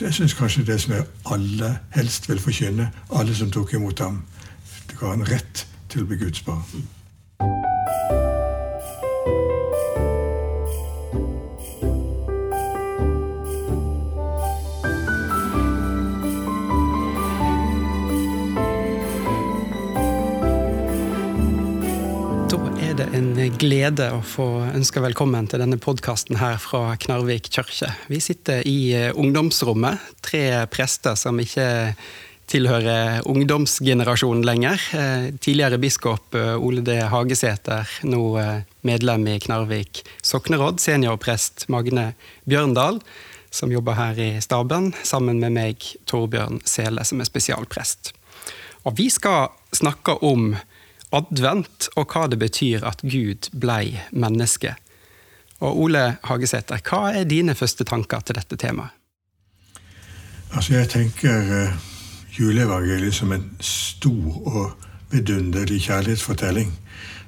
Så jeg syns kanskje det som jeg alle helst vil forkynne, alle som tok imot ham, det ga en rett til å bli Guds barn. Glede å få ønske velkommen til denne podkasten her fra Knarvik kirke. Vi sitter i eh, ungdomsrommet, tre prester som ikke tilhører ungdomsgenerasjonen lenger. Eh, tidligere biskop eh, Ole D. Hagesæter, nå medlem i Knarvik sokneråd. Seniorprest Magne Bjørndal, som jobber her i staben, sammen med meg, Torbjørn Sele, som er spesialprest. Og vi skal snakke om advent og hva det betyr at Gud blei menneske. Og Ole Hagesæter, hva er dine første tanker til dette temaet? Altså, jeg tenker uh, juleevangeliet som en stor og vidunderlig kjærlighetsfortelling.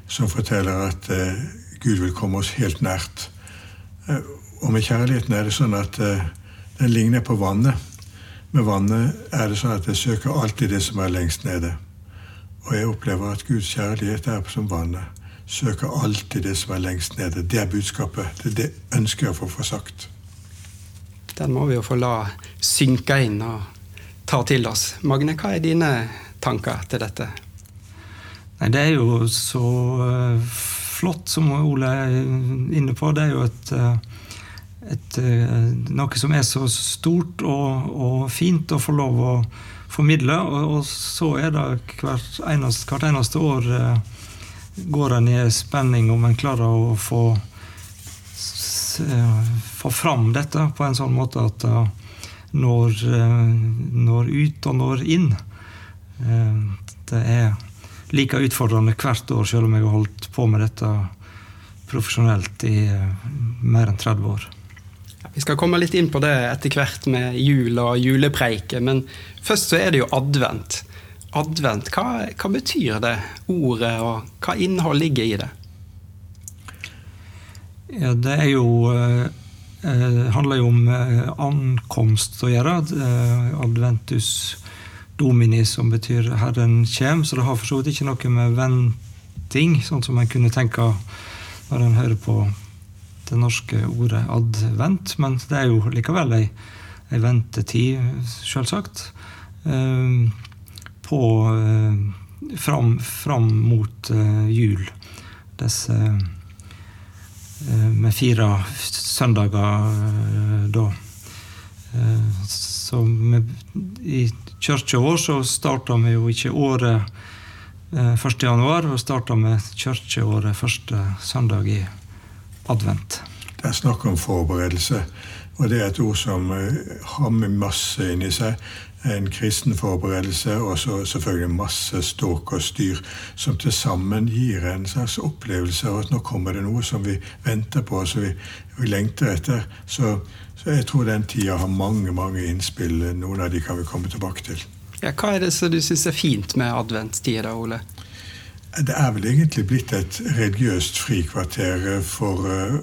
Som forteller at uh, Gud vil komme oss helt nært. Uh, og med kjærligheten er det sånn at den ligner på vannet. Med vannet er det sånn at det søker alltid det som er lengst nede. Og jeg opplever at Guds kjærlighet er som vannet. Søker alltid det som er lengst nede. Det er budskapet. Det, er det ønsker jeg å få sagt. Den må vi jo få la synke inn og ta til oss. Magne, hva er dine tanker til dette? Nei, Det er jo så uh, flott, som Ole er inne på. Det er jo et, uh, et uh, noe som er så stort og, og fint å få lov å formidle. Og, og, så er det hvert eneste, hvert eneste år eh, går en i spenning om en klarer å få, få fram dette på en sånn måte at det når, eh, når ut og når inn. Eh, det er like utfordrende hvert år, selv om jeg har holdt på med dette profesjonelt i eh, mer enn 30 år. Vi skal komme litt inn på det etter hvert med jul og julepreiket, men først så er det jo advent. Advent, hva, hva betyr det ordet, og hva innhold ligger i det? Ja, det er jo eh, eh handler jo om eh, ankomst å gjøre. Eh, adventus domini, som betyr 'Herren kjem'. Så det har for så vidt ikke noe med venting, sånn som en kunne tenke når en hører på det norske ordet advent, men det er jo likevel ei, ei ventetid, sjølsagt, eh, på eh, fram, fram, mot eh, jul. Disse med fire søndager da. Så med, i kirka vår så starta vi jo ikke året 1. januar, vi starta med kirkeåret første søndag i advent. Det er snakk om forberedelse. Og det er et ord som eh, har med masse inni seg. En kristen forberedelse og så selvfølgelig masse ståk og styr som til sammen gir en slags opplevelse av at nå kommer det noe som vi venter på, som vi, vi lengter etter. Så, så, jeg tror den tida har mange mange innspill. Noen av de kan vi komme tilbake til. Ja, hva er det som du syns er fint med adventstida, Ole? Det er vel egentlig blitt et religiøst frikvarter eh, for uh,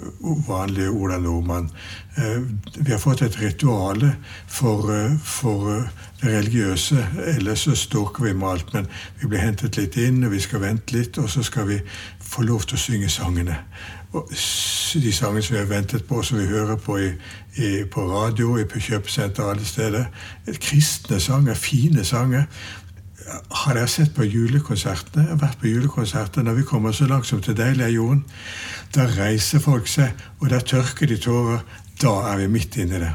vanlige Ola Nordmann. Uh, vi har fått et rituale for, uh, for det religiøse. Ellers så storker vi med alt, men vi blir hentet litt inn, og vi skal vente litt, og så skal vi få lov til å synge sangene. Og de sangene som vi har ventet på, som vi hører på i, i, på radio, i på kjøpesenter, alle steder. Kristne sanger, fine sanger. Har dere sett på julekonsertene? Jeg har vært på julekonserter når vi kommer så langt som til Deilig er jorden. Da reiser folk seg, og da tørker de tårer. Da er vi midt inni det.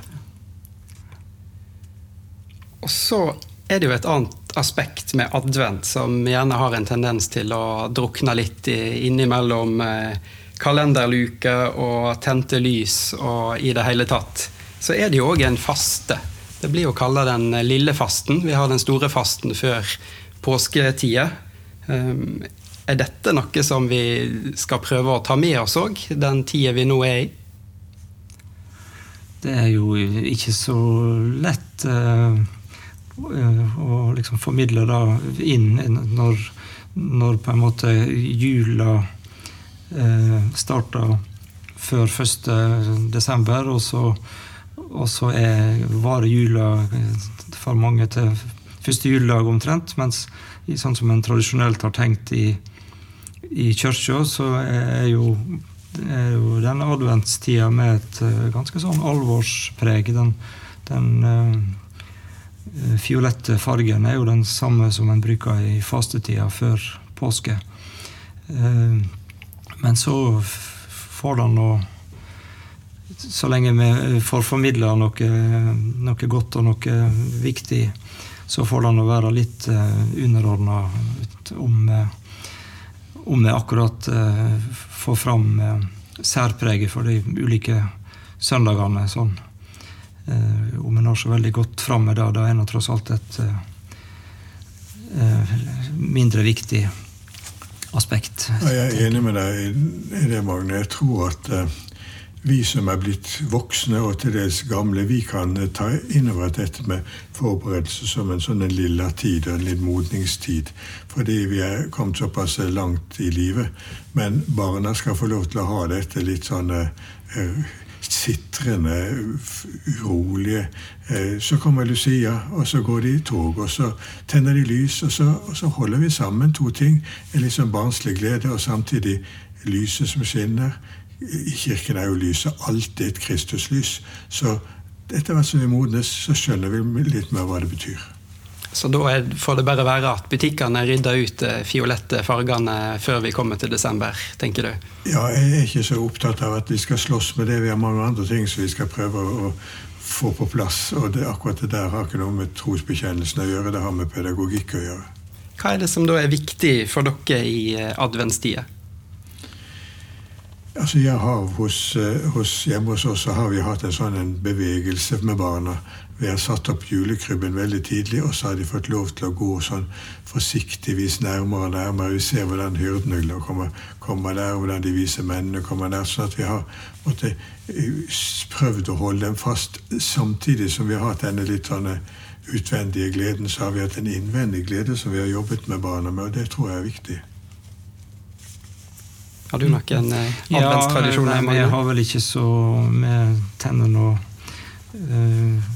Og så er det jo et annet aspekt med advent som gjerne har en tendens til å drukne litt innimellom kalenderluker kalenderluke og tente lys og i det hele tatt. Så er det jo òg en faste det blir jo kalle den lille fasten. Vi har den store fasten før påsketida. Ehm, er dette noe som vi skal prøve å ta med oss òg, den tida vi nå er i? Det er jo ikke så lett uh, å liksom formidle det inn når, når på en måte jula starter før 1. desember, og så og så er, varer jula for mange til første juledag omtrent. Mens sånn som en tradisjonelt har tenkt i, i kirka, så er jo, er jo denne adventstida med et ganske sånn alvorspreg. Den, den uh, fiolette fargen er jo den samme som en bruker i fastetida før påske. Uh, men så får den nå så lenge vi får formidla noe, noe, godt og noe viktig, så får det være litt eh, underordna om, uh, om vi akkurat uh, får fram særpreget for de ulike søndagene. sånn. om vi når så veldig godt fram med det, da er det tross alt et mindre viktig aspekt. Jeg er enig med deg i det, Magne. Jeg tror at vi som er blitt voksne og til dels gamle, vi kan eh, ta inn over dette med forberedelse som en sånn en lilla tid, en litt modningstid. Fordi vi er kommet såpass langt i livet. Men barna skal få lov til å ha dette litt sånn eh, sitrende, urolige. Eh, så kommer Lucia, og så går de i tog, og så tenner de lys, og så, og så holder vi sammen to ting. En sånn barnslig glede, og samtidig lyset som skinner Kirken er jo lyset alltid et Kristuslys. Så etter hvert som vi modnes, så skjønner vi litt mer hva det betyr. Så da er, får det bare være at butikkene rydder ut de fiolette fargene før vi kommer til desember, tenker du? Ja, jeg er ikke så opptatt av at vi skal slåss med det. Vi har mange andre ting som vi skal prøve å få på plass. Og det, akkurat det der har ikke noe med trosbekjennelsen å gjøre, det har med pedagogikk å gjøre. Hva er det som da er viktig for dere i eh, adventstida? Altså jeg har hos, eh, hos, Hjemme hos oss har vi hatt en sånn en bevegelse med barna. Vi har satt opp julekrybben veldig tidlig, og så har de fått lov til å gå sånn forsiktigvis nærmere og nærmere. Vi ser hvordan hyrdene kommer, kommer der, hvordan de vise mennene kommer der. sånn at vi har måtte, eh, prøvd å holde dem fast. Samtidig som vi har hatt denne litt sånne utvendige gleden, så har vi hatt en innvendig glede som vi har jobbet med barna med, og det tror jeg er viktig. Har du noen eh, adventstradisjoner? Ja, vi har vel ikke så Vi tenner nå eh,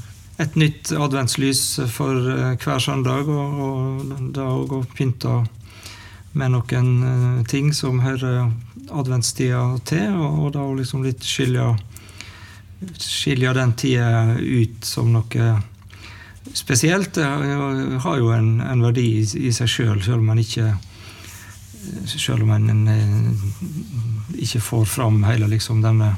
et nytt adventslys for eh, hver søndag, og, og da òg pynta med noen eh, ting som hører adventstida til, og, og da liksom litt skilja skilja den tida ut som noe spesielt. Det har jo en, en verdi i, i seg sjøl, sjøl om man ikke selv om en, eh, ikke får fram hele liksom, denne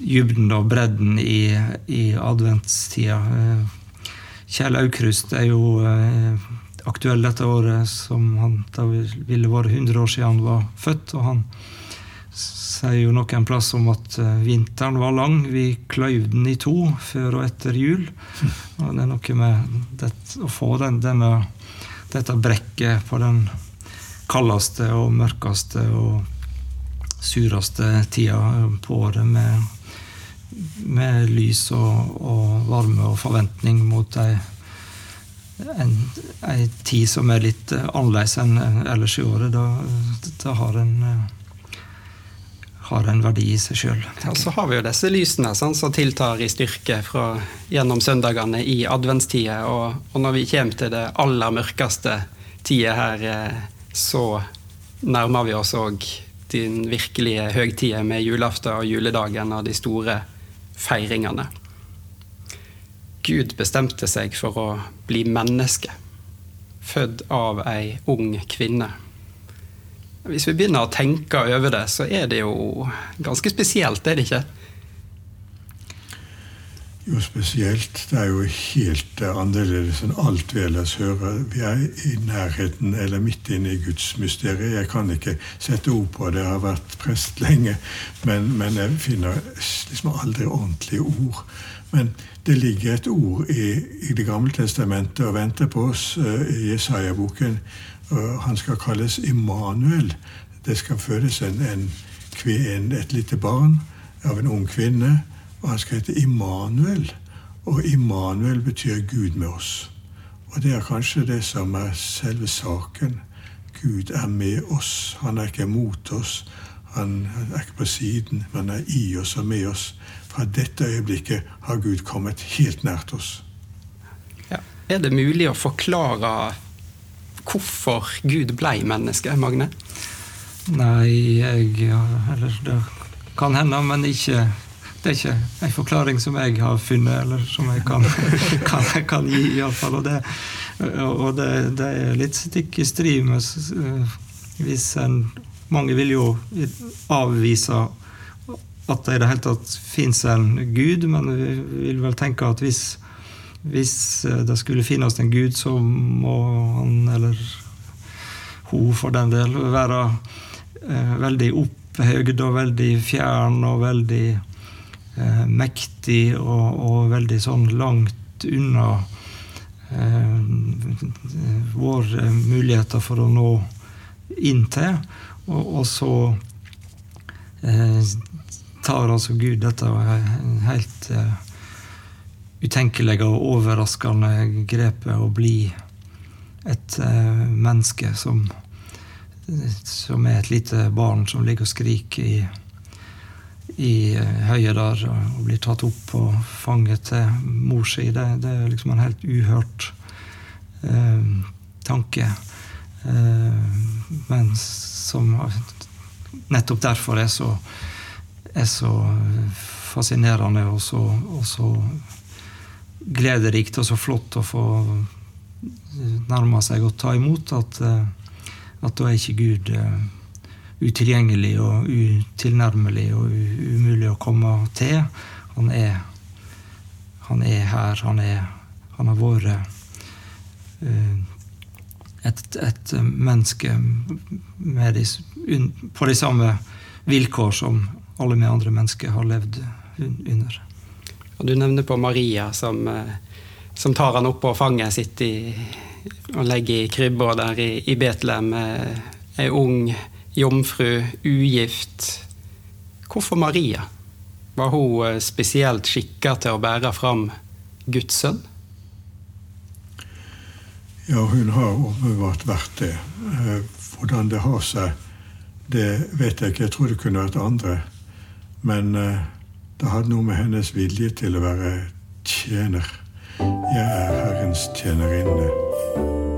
dybden og bredden i, i adventstida. Eh, Kjell Aukrust er jo eh, aktuell dette året, som han da ville vært 100 år siden han var født. og han sier jo nok en plass om at vinteren var lang. Vi kløyv den i to før og etter jul. Og det er noe med det, å få den, denne, dette brekket på den kaldeste og mørkeste og sureste tida på året med, med lys og, og, varme og forventning mot ei, en, ei tid som er litt annerledes enn ellers i året. Da, da har en har en verdi i seg sjøl. Ja, så har vi jo disse lysene sånn, som tiltar i styrke fra, gjennom søndagene i adventstida. Og, og, når vi kommer til det aller mørkeste tida her eh, så nærmer vi oss òg den virkelige høgtida med julaften og juledagen og de store feiringene. Gud bestemte seg for å bli menneske, født av ei ung kvinne. Hvis vi begynner å tenke over det, så er det jo ganske spesielt, er det ikke? Jo spesielt. Det er jo helt annerledes enn alt vi ellers hører. Vi er i nærheten eller midt inne i Guds mysterium. Jeg kan ikke sette ord på det, jeg har vært prest lenge, men, men jeg finner liksom aldri ordentlige ord. Men det ligger et ord i, i Det gamle testamentet og venter på oss uh, i Jesaja-boken. Uh, han skal kalles Immanuel. Det skal fødes en, en, en, et lite barn av en ung kvinne og han skal hete Immanuel. Og Immanuel betyr Gud med oss. Og det er kanskje det som er selve saken. Gud er med oss. Han er ikke mot oss. Han er ikke på siden, men er i oss og med oss. Fra dette øyeblikket har Gud kommet helt nært oss. Ja. Er det mulig å forklare hvorfor Gud ble menneske, Magne? Nei, jeg Eller det kan hende, men ikke det er ikke en forklaring som jeg har funnet, eller som jeg kan, kan, kan gi, iallfall. Og, det, og det, det, er litt stikk i strid med hvis en Mange vil jo avvise at det i det hele tatt fins en gud, men vi vil vel tenke at hvis, hvis det skulle finnes en gud, så må han, eller hun for den del, være eh, veldig opphøyd og veldig fjern og veldig eh, mektig og, og, veldig sånn langt unna eh, våre muligheter for å nå inn til. Og, og så eh, tar altså Gud dette helt eh, utenkelige og overraskende grepet å bli et eh, menneske som, som er et lite barn som ligger og skriker i, i eh, høyet der og blir tatt opp på fanget til mor si. Det, det, er liksom en helt uhørt eh, tanke. Eh, men som nettopp derfor er så, er så fascinerende og så, og så glederikt og så flott å få nærme seg og ta imot, at, eh, at da er ikke Gud eh, utilgjengelig og utilnærmelig og umulig å komme til. Han er, han er her. Han, er, han har vært uh, et, et menneske de, på de samme vilkår som alle vi andre mennesker har levd under. Og Du nevner på Maria som, eh, som tar han opp på fanget sitt i, og legger i krybba der i, i Betlehem. Ei ung jomfru, ugift. Hvorfor Maria? Var hun eh, spesielt skikka til å bære fram Guds sønn? Ja, hun har åpenbart vært det. Eh, hvordan det har seg, det vet jeg ikke. Jeg tror det kunne vært andre. Men eh, det hadde noe med hennes vilje til å være tjener. Jeg er Herrens tjenerinne.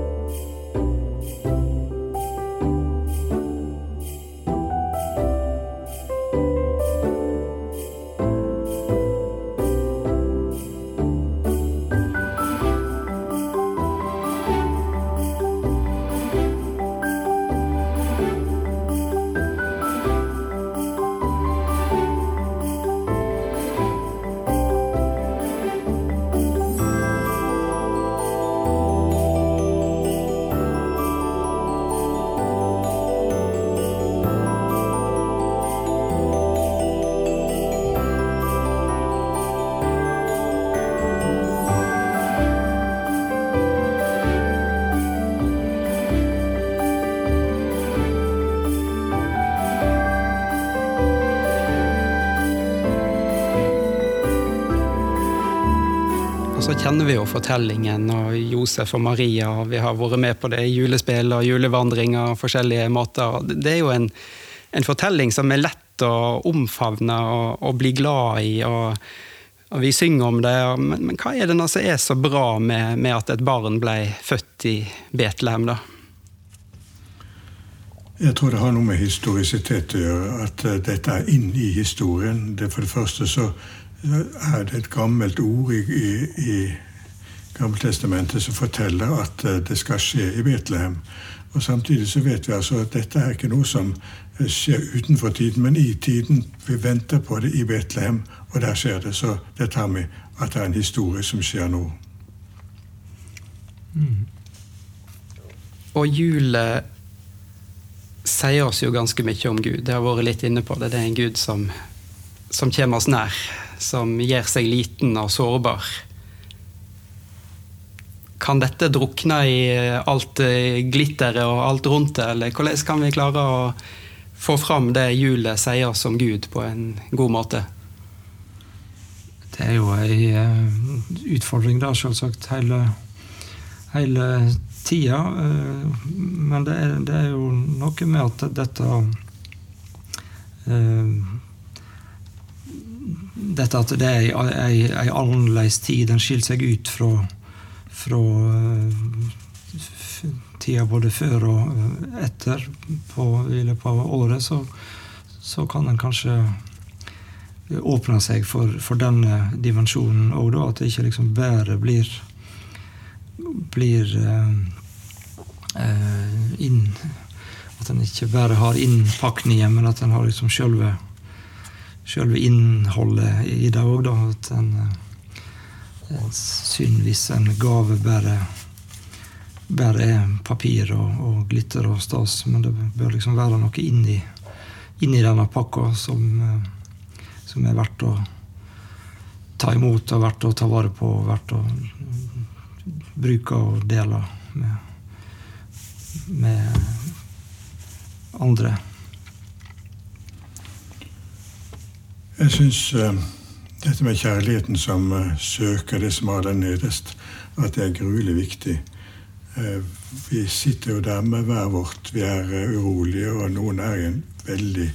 Kjenner vi jo fortellingen og Josef og Maria. og Vi har vært med på det i julespill og julevandringer og forskjellige måter. Det er jo en, en fortelling som er lett å omfavne og, og bli glad i. og, og Vi synger om det, men, men hva er det som er så bra med, med, at et barn ble født i Betlehem? da? Jeg tror det har noe med historisitet å gjøre. At uh, dette er inn i historien. Det for det første så er det et gammelt ord i, i, i Gammeltestamentet som forteller at eh, det skal skje i Betlehem. Og Samtidig så vet vi altså at dette er ikke noe som eh, skjer utenfor tiden, men i tiden. Vi venter på det i Betlehem, og der skjer det. Så det tar vi at det er en historie som skjer nå. Mm. Og julet sier oss jo ganske mye om Gud. Det har vært litt inne på det. Det er en Gud som, som kommer oss nær som gjør seg liten og sårbar. Kan dette drukne i alt glitteret og alt rundt det, eller hvordan kan vi klare å få fram det hjulet sier oss om Gud på en god måte? Det er jo ei eh, utfordring, da, selvsagt, hele, hele tida. Eh, men det er, det er, jo noe med at dette dette at det er ei, ei annerledes tid. Den skiller seg ut fra, fra tida både før og etter på, i løpet av året, så, så kan en kanskje åpne seg for, for denne dimensjonen òg, At det ikke liksom bare blir blir eh, inn At en ikke bare har innpakningen, men at en har liksom sjølve sjølve innholdet i det òg, da. At en, synvis synd hvis en gave bare bare er papir og, og, glitter og stas, men det bør liksom være noe inni, inni denne pakka som, eh, som, er verdt å ta imot og verdt å ta vare på og verdt å bruke og dele med, med andre. Jeg syns uh, dette med kjærligheten som uh, søker det som er aller nederst, at det er gruelig viktig. Uh, vi sitter jo der med hver vårt. Vi er urolige, og noen er i en veldig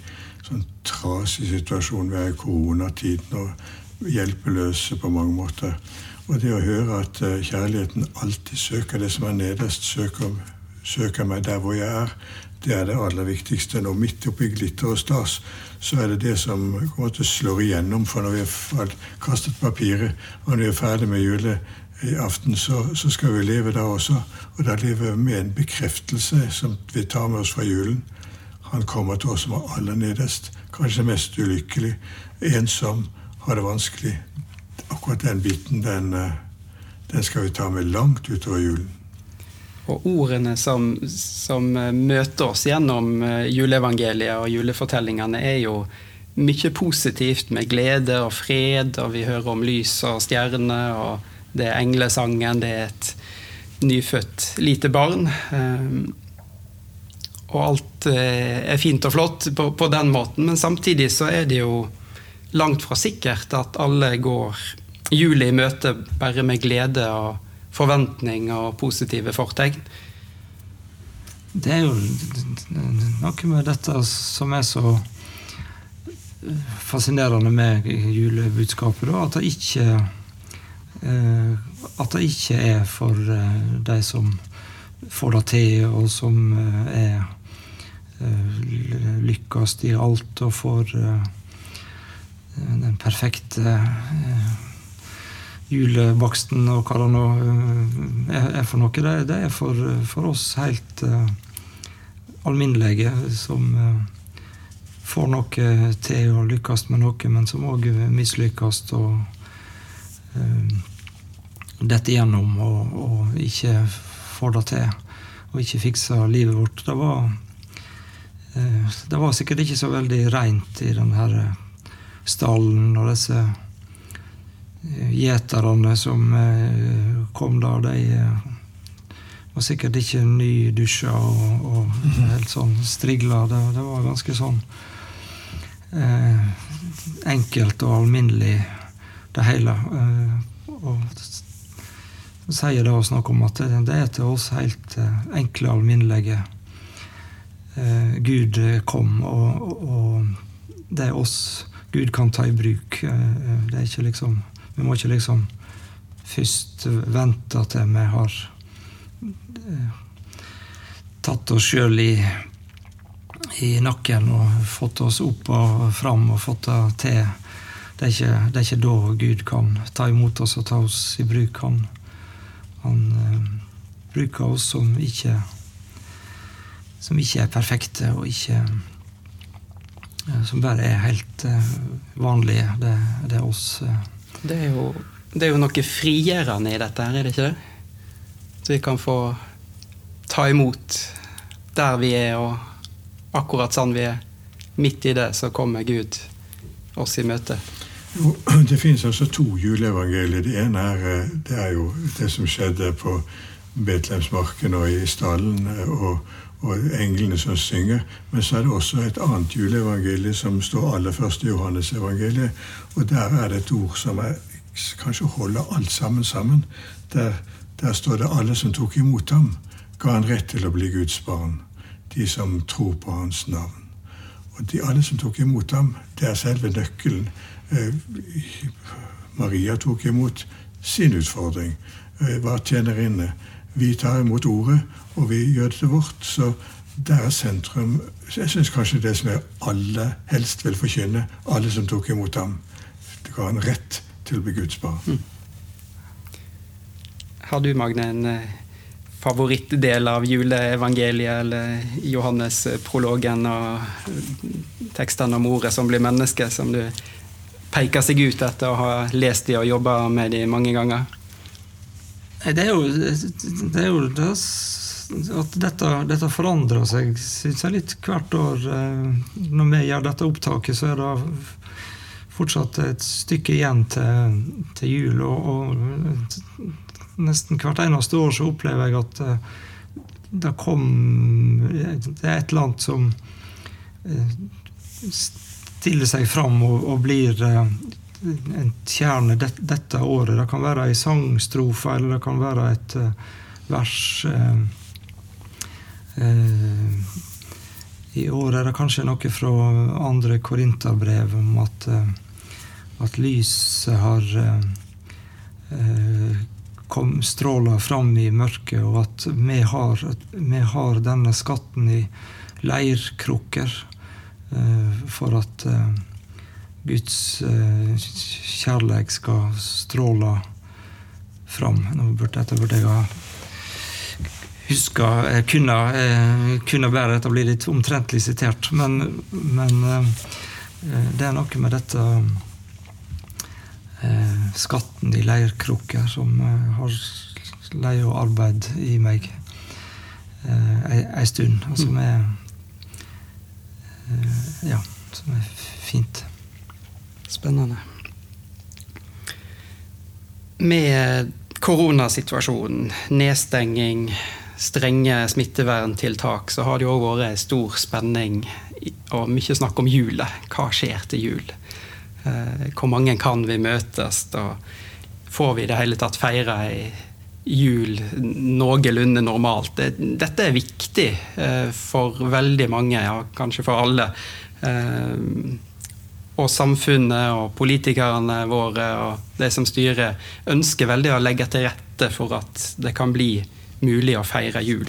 sånn trasig situasjon. Vi er i koronatiden og hjelpeløse på mange måter. Og det å høre at kjærligheten alltid søker det som er nederst, søker, søker meg der hvor jeg er, det er det aller viktigste. Nå midt oppi glitter og stas så er det det som måte, slår igjennom. For når vi har kastet papiret, og når vi er ferdig med juleaften, så, så skal vi leve da også. Og da lever vi med en bekreftelse som vi tar med oss fra julen. Han kommer til oss som er aller nederst, kanskje mest ulykkelig, ensom, har det vanskelig. Akkurat den biten, den, eh, den skal vi ta med langt utover julen. Og ordene som, som, eh, møter oss gjennom eh, juleevangeliet og julefortellingene, er jo mye positivt med glede og fred, og vi hører om lys og stjerner, og det er englesangen, det er et nyfødt lite barn. Eh, og alt er fint og flott på, på den måten, men samtidig så er det jo langt fra sikkert at alle går juli i møte bare med glede og forventning og positive fortegn? Det er jo noe med dette som er så fascinerende med julebudskapet. Da, at det ikke eh, at det ikke er for eh, de som får det til, og som eh, er lykkes i alt og får den perfekte julebaksten og hva det nå eh, er for noe. Det, det er for, for, oss helt uh, alminnelige som uh, får noe til å lykkes med noe, men som òg mislykkes og uh, detter igjennom og, og, ikke får det til. Og ikke fikser livet vårt. Det var, det var sikkert ikke så veldig reint i denne stallen og disse gjeterne som eh, kom da, de eh, var sikkert ikke nydusja og, og helt sånn strigla. Det, det var ganske sånn eh, enkelt og alminnelig, det hele. Eh, og sier det oss noe om at det, det er til oss helt eh, enkle, alminnelige eh, Gud kom, og, og, og, det er oss Gud kan ta i bruk. det er ikke liksom vi må ikke liksom først vente til vi har eh, tatt oss sjøl i, i, nakken og fått oss opp og fram og fått det til. Det er, ikke, det er ikke da Gud kan ta imot oss og ta oss i bruk. Han, han uh, bruker oss som ikke, som ikke er perfekte, og ikke uh, Som bare er helt vanlige. Det, det er oss. Det er, jo, det er jo noe frigjørende i dette, her, er det ikke det? Så vi kan få ta imot der vi er, og akkurat sånn vi er. Midt i det så kommer Gud oss i møte. Det finnes altså to juleevangelier. Det ene er, eh, det er jo det som skjedde på Betlehemsmarken og i stallen, eh, og, og, englene som synger. Men så er det også et annet juleevangelie som står aller først i Johannes-evangeliet. Og der er det et ord som er, kanskje holder alt sammen sammen. Der, der står det 'alle som tok imot ham, ga han rett til å bli Guds barn'. De som tror på hans navn. Og de, alle som tok imot ham, det er selve nøkkelen. Eh, Maria tok imot sin utfordring, eh, var tjenerinne. Vi tar imot ordet, og vi gjør det til vårt. Så der er sentrum Jeg syns kanskje det som jeg aller helst vil forkynne, alle som tok imot ham. Det ga en rett til å bli Guds barn. Mm. Har du, Magne, en eh, favorittdel av juleevangeliet eller Johannes-prologen og tekstene om ordet som blir menneske, som du peker seg ut etter å ha lest de og jobba med de mange ganger? Det er jo det, er jo det at dette, dette, forandrer seg synes jeg, litt hvert år. Eh, når vi gjør dette opptaket, så er det fortsatt et stykke igjen til, til jul. Og, og, nesten hvert eneste år så opplever jeg at uh, det kom Det er et eller annet som uh, stiller seg fram og, og blir en kjerne det, dette året. Det kan være ei sangstrofe, eller det kan være et vers. I år er det kanskje noe fra andre korinterbrev om at, at lyset har kom, stråla fram i mørket, og at vi har, vi har denne skatten i leirkrukker for at Guds eh, kjærlighet skal stråle fram. Nå burde dette burde jeg ha huska Jeg kunne, eh, kunne bare dette bli litt omtrentlig sitert, men, men eh, det er noe med dette skatten i leirkrukker som har leie og arbeid i meg ei, stund, og som er Ja, som er fint. Spennende. Med koronasituasjonen, nedstenging, strenge smitteverntiltak, så har det jo òg vært stor spenning og mye snakk om julet. Hva skjer til jul? Eh, hvor mange kan vi møtes? og Får vi i det hele tatt feire ei jul noenlunde normalt? dette er viktig eh, for veldig mange, ja, kanskje for alle. Eh, og samfunnet og politikerne våre og de som styrer, ønsker veldig å legge til rette for at det kan bli mulig å feire jul.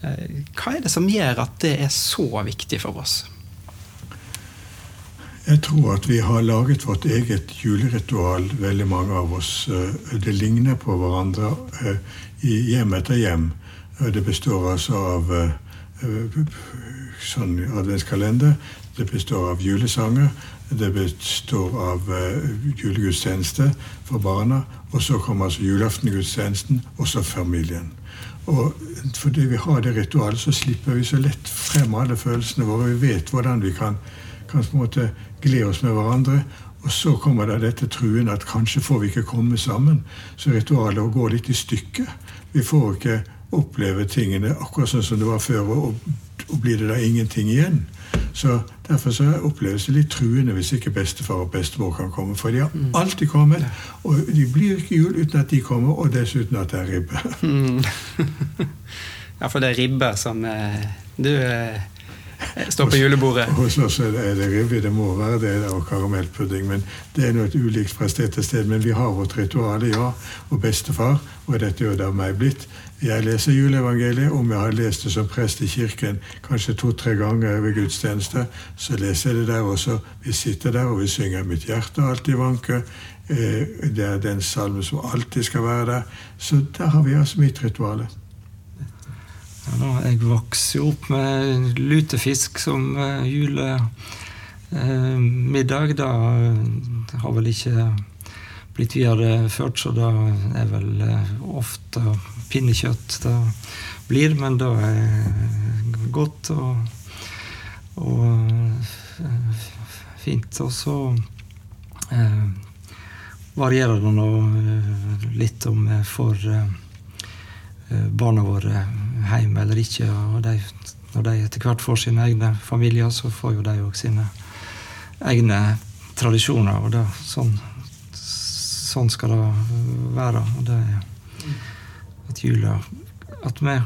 Hva er det som gjør at det er så viktig for oss? Jeg tror at vi har laget vårt eget juleritual, veldig mange av oss. Eh, det ligner på hverandre eh, i hjem etter hjem. Eh, det består altså av sånn adventskalender. Det består av julesanger. Det består av julegudstjeneste for barna. Og så kommer altså julaftengudstjenesten, og så familien. Og fordi vi har det ritualet, så slipper vi så lett frem alle følelsene våre. Vi vet hvordan vi kan, kan på en måte glede oss med hverandre. Og så kommer det dette truen at kanskje får vi ikke komme sammen. Så ritualet går litt i stykker. Vi får ikke oppleve tingene akkurat sånn som det var før, og, og blir det da ingenting igjen. Så Derfor så oppleves det litt truende hvis ikke bestefar og bestemor kan komme. For de har mm. alltid kommet, og de blir ikke jul uten at de kommer, og dessuten at det er ribbe. Mm. ja, for det er ribbe som eh, du eh, Står på julebordet. Hos oss er det, ribbe, det må være det, og karamellpudding. Men det er noe ulikt fra sted til sted. Men vi har vårt ritual, ja. Og bestefar, og dette er jo da meg blitt. Jeg leser juleevangeliet. Om jeg har lest det som prest i kirken kanskje to-tre ganger ved gudstjeneste, så leser jeg det der også. Vi sitter der, og vi synger 'Mitt hjerte alltid vanker'. Eh, det er den salmen som alltid skal være der. Så der har vi altså mitt rituale. Ja, jeg vokste jo opp med lutefisk som uh, julemiddag. da det har vel ikke blitt videreført, så da er vel ofte pinnekjøtt det blir. Men da er godt og, og fint. Og så varierer det nå litt om vi får barna våre hjem eller ikke. og de, Når de etter hvert får sine egne familier, så får jo de òg sine egne tradisjoner. og det, sånn, sånn, skal det være. og det er at jula At vi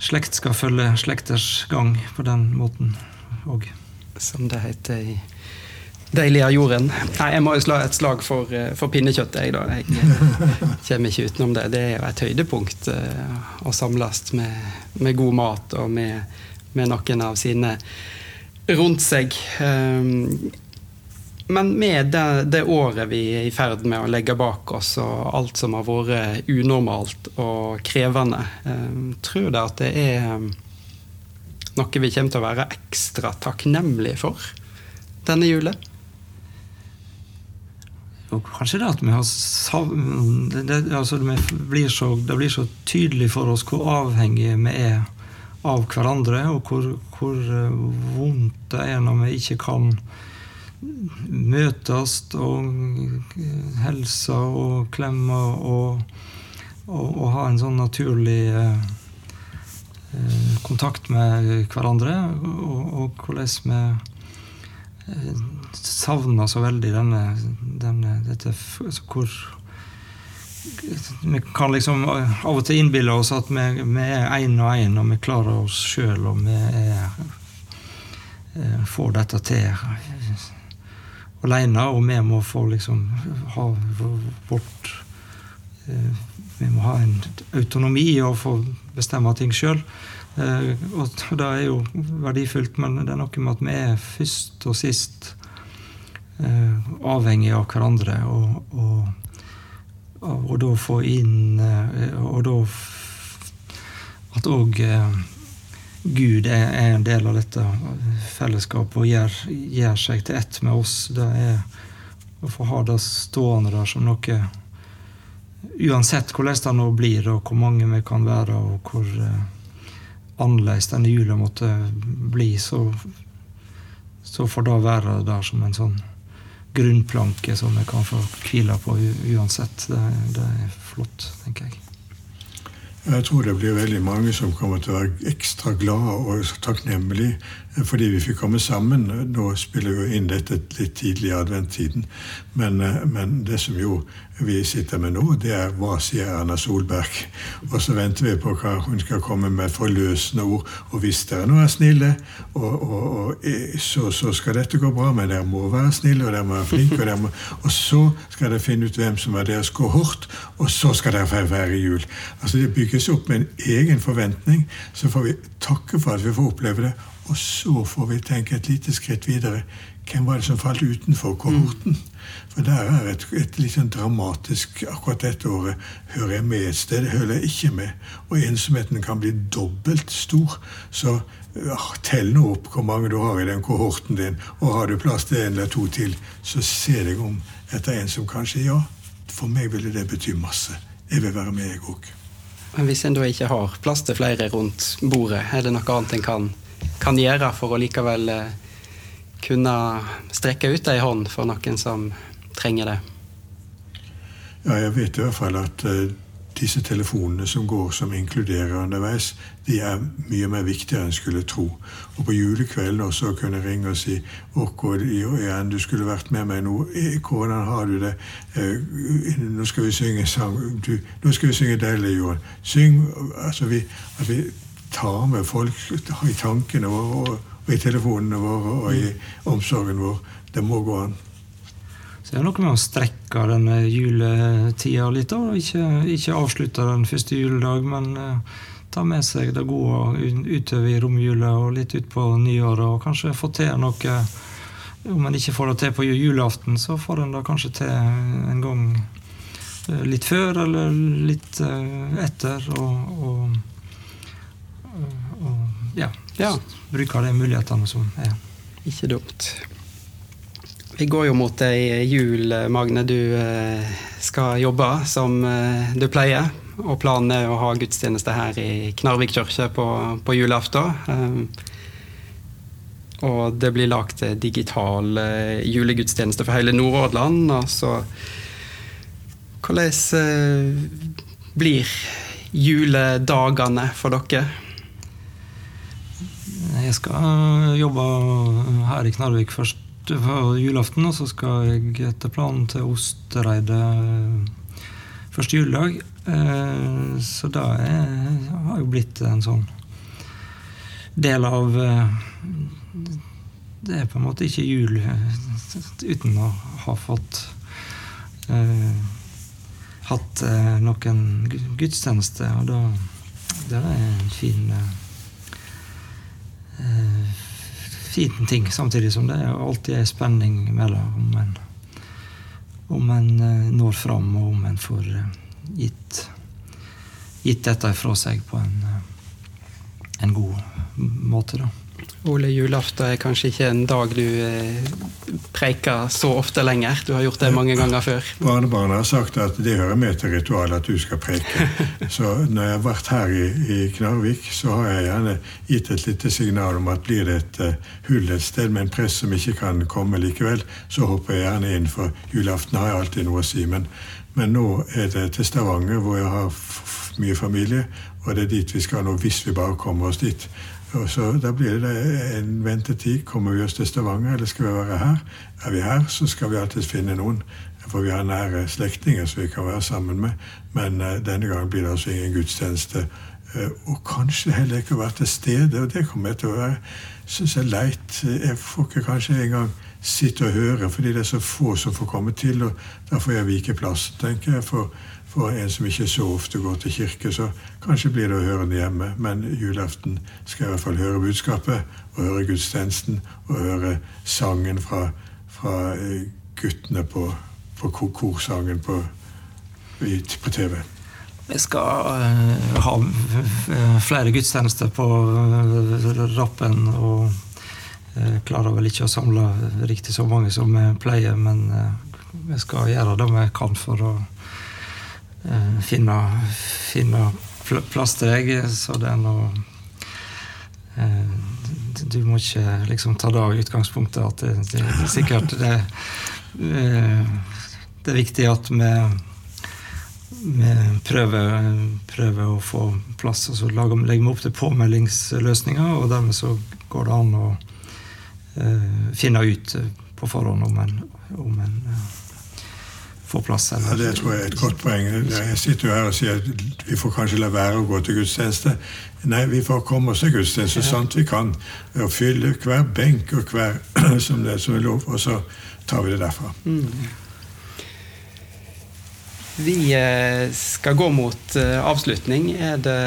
slekt skal følge slekters gang på den måten. òg. Som det heter i Deilig av jorden. Nei, jeg må jo slå et slag for, eh, for pinnekjøttet, jeg, da. Jeg kommer ikke utenom det. Det er jo et høydepunkt uh, å samles med, med, god mat og med, med, noen av sine rundt seg. Men med det, det, året vi er i ferd med å legge bak oss, og alt som har vært unormalt og krevende, um, tror jeg at det er noe vi kommer til å være ekstra takknemlige for denne julen? Og kanskje det at vi har det, det, altså det, blir så, det, blir så, tydelig for oss hvor avhengige vi er av hverandre, og hvor, hvor eh, vondt det er når vi ikke kan møtes og hilse og klemme og, og, og, ha en sånn naturlig eh, eh kontakt med hverandre, og, og hvordan vi eh, savner så veldig denne, denne dette altså hvor Vi kan liksom av og til innbille oss at vi, vi er én og én, og vi klarer oss sjøl, og vi er, eh, får dette til alene, og vi må få liksom ha vårt eh, Vi må ha en autonomi og få bestemme ting sjøl. Eh, og det er jo verdifullt, men det er noe med at vi er først og sist Eh, avhengig av hverandre. Og, og, og, da få inn Og da at òg Gud er, en del av dette fellesskapet og gjør, gjør, seg til ett med oss. Det er å få ha det stående der som noe Uansett hvordan det nå blir, og hvor mange vi kan være, og hvor annerledes denne jula måtte bli, så, så får det være der som en sånn grunnplanke som vi kan få hvile på uansett. Det, det, er flott, tenker jeg. Jeg tror det blir veldig mange som kommer til å være ekstra glade og takknemlige fordi vi fikk komme sammen. Nå spiller vi inn dette litt tidlig i adventtiden, men, eh, men, det som jo vi sitter med nå, det er hva sier Erna Solberg? Og så venter vi på hva hun skal komme med forløsende ord. Og hvis dere nå er snille, og, og, og, så, så, skal dette gå bra, men dere må være snille, og dere må være flinke, og, må, og så skal dere finne ut hvem som er deres kohort, og så skal dere feire jul. Altså Det bygges opp med en egen forventning. Så får vi takke for at vi får oppleve det. Og så får vi tenke et lite skritt videre. Hvem var det som falt utenfor kohorten? For der er et, et litt sånn dramatisk Akkurat dette året hører jeg med et sted, hører jeg ikke med. Og ensomheten kan bli dobbelt stor. Så ja, tell nå opp hvor mange du har i den kohorten din, og har du plass til en eller to til, så se deg om etter en som kanskje Ja, for meg ville det bety masse. Jeg vil være med, jeg òg. Men hvis en da ikke har plass til flere rundt bordet, er det noe annet en kan kan gjøre for å likevel eh, kunne strekke ut ei hånd for noen som trenger det? Ja, jeg vet i hvert fall at uh, disse telefonene som går som inkluderer underveis, de er mye mer viktigere enn skulle tro. Og på julekvelden også kunne ringe og si igjen, du skulle vært med meg nå. Eh, hvordan har du det? Nå skal vi synge sang. Du, nå skal vi synge 'Deilig jord'. Syng altså vi, at vi tar med folk i tankene våre og i telefonene våre og i omsorgen vår. Det må gå an. Så det er noe med å strekke denne juletida litt. og Ikke, ikke avslutte den første juledag, men uh, ta med seg det gode utover i romjula og litt utpå nyåret. Og kanskje få til noe Om en ikke får det til på julaften, så får en det kanskje til en gang uh, litt før eller litt uh, etter. og og ja, ja. bruker de mulighetene som er. Ikke dumt. Vi går jo mot ei jul, Magne. Du eh, skal jobbe som eh, du pleier. Og planen er å ha gudstjeneste her i Knarvik kirke på, på julaften. Eh, og det blir lagt digital julegudstjeneste for hele Nordhordland. Altså, hvordan blir juledagene for dere? Jeg skal jobbe her i Knarvik først for julaften, og så skal jeg etter planen til Ostereidet første juledag. Eh, så det har jo blitt en sånn del av eh, det er på en måte ikke jul uten å ha fått hatt noen gudstjeneste, og da det er en fin uh, fin ting, samtidig som det alltid er spenning mellom om en, om en når fram, og om en får gitt, gitt dette fra seg på en, en god måte. da. Ole, julaften er kanskje ikke en dag du eh, preiker så ofte lenger. Du har gjort det mange ganger før. Barnebarna har sagt at det hører med til ritualet at du skal preike. Så når jeg har vært her i, i Knarvik, så har jeg gjerne gitt et lite signal om at blir det et uh, hull et sted med en prest som ikke kan komme likevel, så hopper jeg gjerne inn, for julaften har jeg alltid noe å si. Men, men nå er det til Stavanger, hvor jeg har mye familie, og det er dit vi skal nå hvis vi bare kommer oss dit. Og så Da blir det en ventetid. Kommer vi oss til Stavanger, eller skal vi være her? Er vi her, så skal vi alltid finne noen. For vi har nære slektninger som vi kan være sammen med. Men uh, denne gangen blir det altså ingen gudstjeneste. Uh, og kanskje heller ikke å være til stede. Og det kommer jeg til å være synes jeg leit. Jeg får ikke kanskje engang sitte og høre, fordi det er så få som får komme til. Og da får jeg vike plass, tenker jeg. for for en som ikke så ofte går til kirke, så kanskje blir det å høre den hjemme. Men julaften skal jeg i hvert fall høre budskapet, og høre gudstjenesten, og høre sangen fra, fra eh, guttene på, på korsangen på, på TV. Vi skal uh, ha flere gudstjenester på uh, Rappen. og uh, klarer vel ikke å samle riktig så mange som vi pleier, men vi skal gjøre det vi kan for å Eh, finne, finne plass til deg, så det er noe eh, Du må ikke liksom ta det av utgangspunktet at det, det, det er sikkert det, eh, det er viktig at vi, vi prøver, prøver, å få plass. og så legger vi opp til påmeldingsløsninger, og dermed så går det an å uh, finne ut på forhånd om en, om en uh, få plass? Eller? Ja, det tror jeg er et godt poeng. Jeg sitter jo her og sier at vi får kanskje la være å gå til gudstjeneste. Nei, vi får komme oss til gudstjeneste så sant vi kan. Og fylle hver benk og hver som det som er lov, og så tar vi det derfra. Mm. Vi eh, skal gå mot eh, avslutning. Er det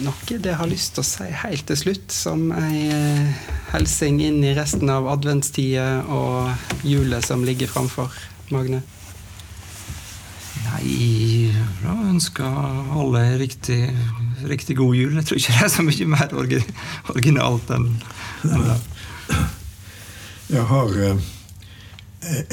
noe dere har lyst til å si helt til slutt, som ei eh, hilsing inn i resten av adventstida og julet som ligger framfor, Magne? Nei, da ønsker alle riktig, riktig god jul. Jeg tror ikke det er så mye mer originalt enn det. Jeg har eh,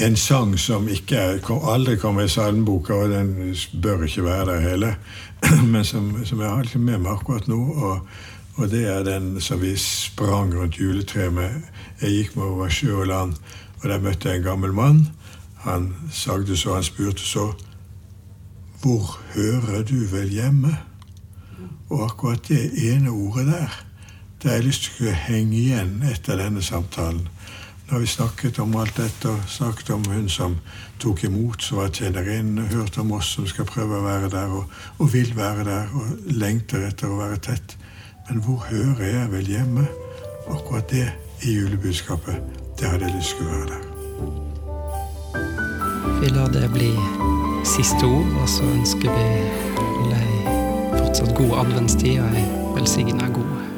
en sang som ikke aldri kommer i salmeboka, og den bør ikke være der hele, men som, som jeg har liksom med meg akkurat nå. Og, og, det er den som vi sprang rundt juletreet med. Jeg gikk meg over sjø og land, og der møtte jeg en gammel mann. Han sagde så, han spurte så. Hvor hører du vel hjemme? Og akkurat det ene ordet der, det har jeg lyst til å henge igjen etter denne samtalen. Nå har vi snakket om alt dette, snakket om hun som tok imot, som var tjenerinne, hørt om oss som skal prøve å være der, og, og, vil være der, og lengter etter å være tett. Men hvor hører jeg vel hjemme? Akkurat det i julebudskapet, det hadde jeg lyst til å være der. Vi lar det bli siste ord, og så ønsker vi deg fortsatt god adventstid og ei velsigna god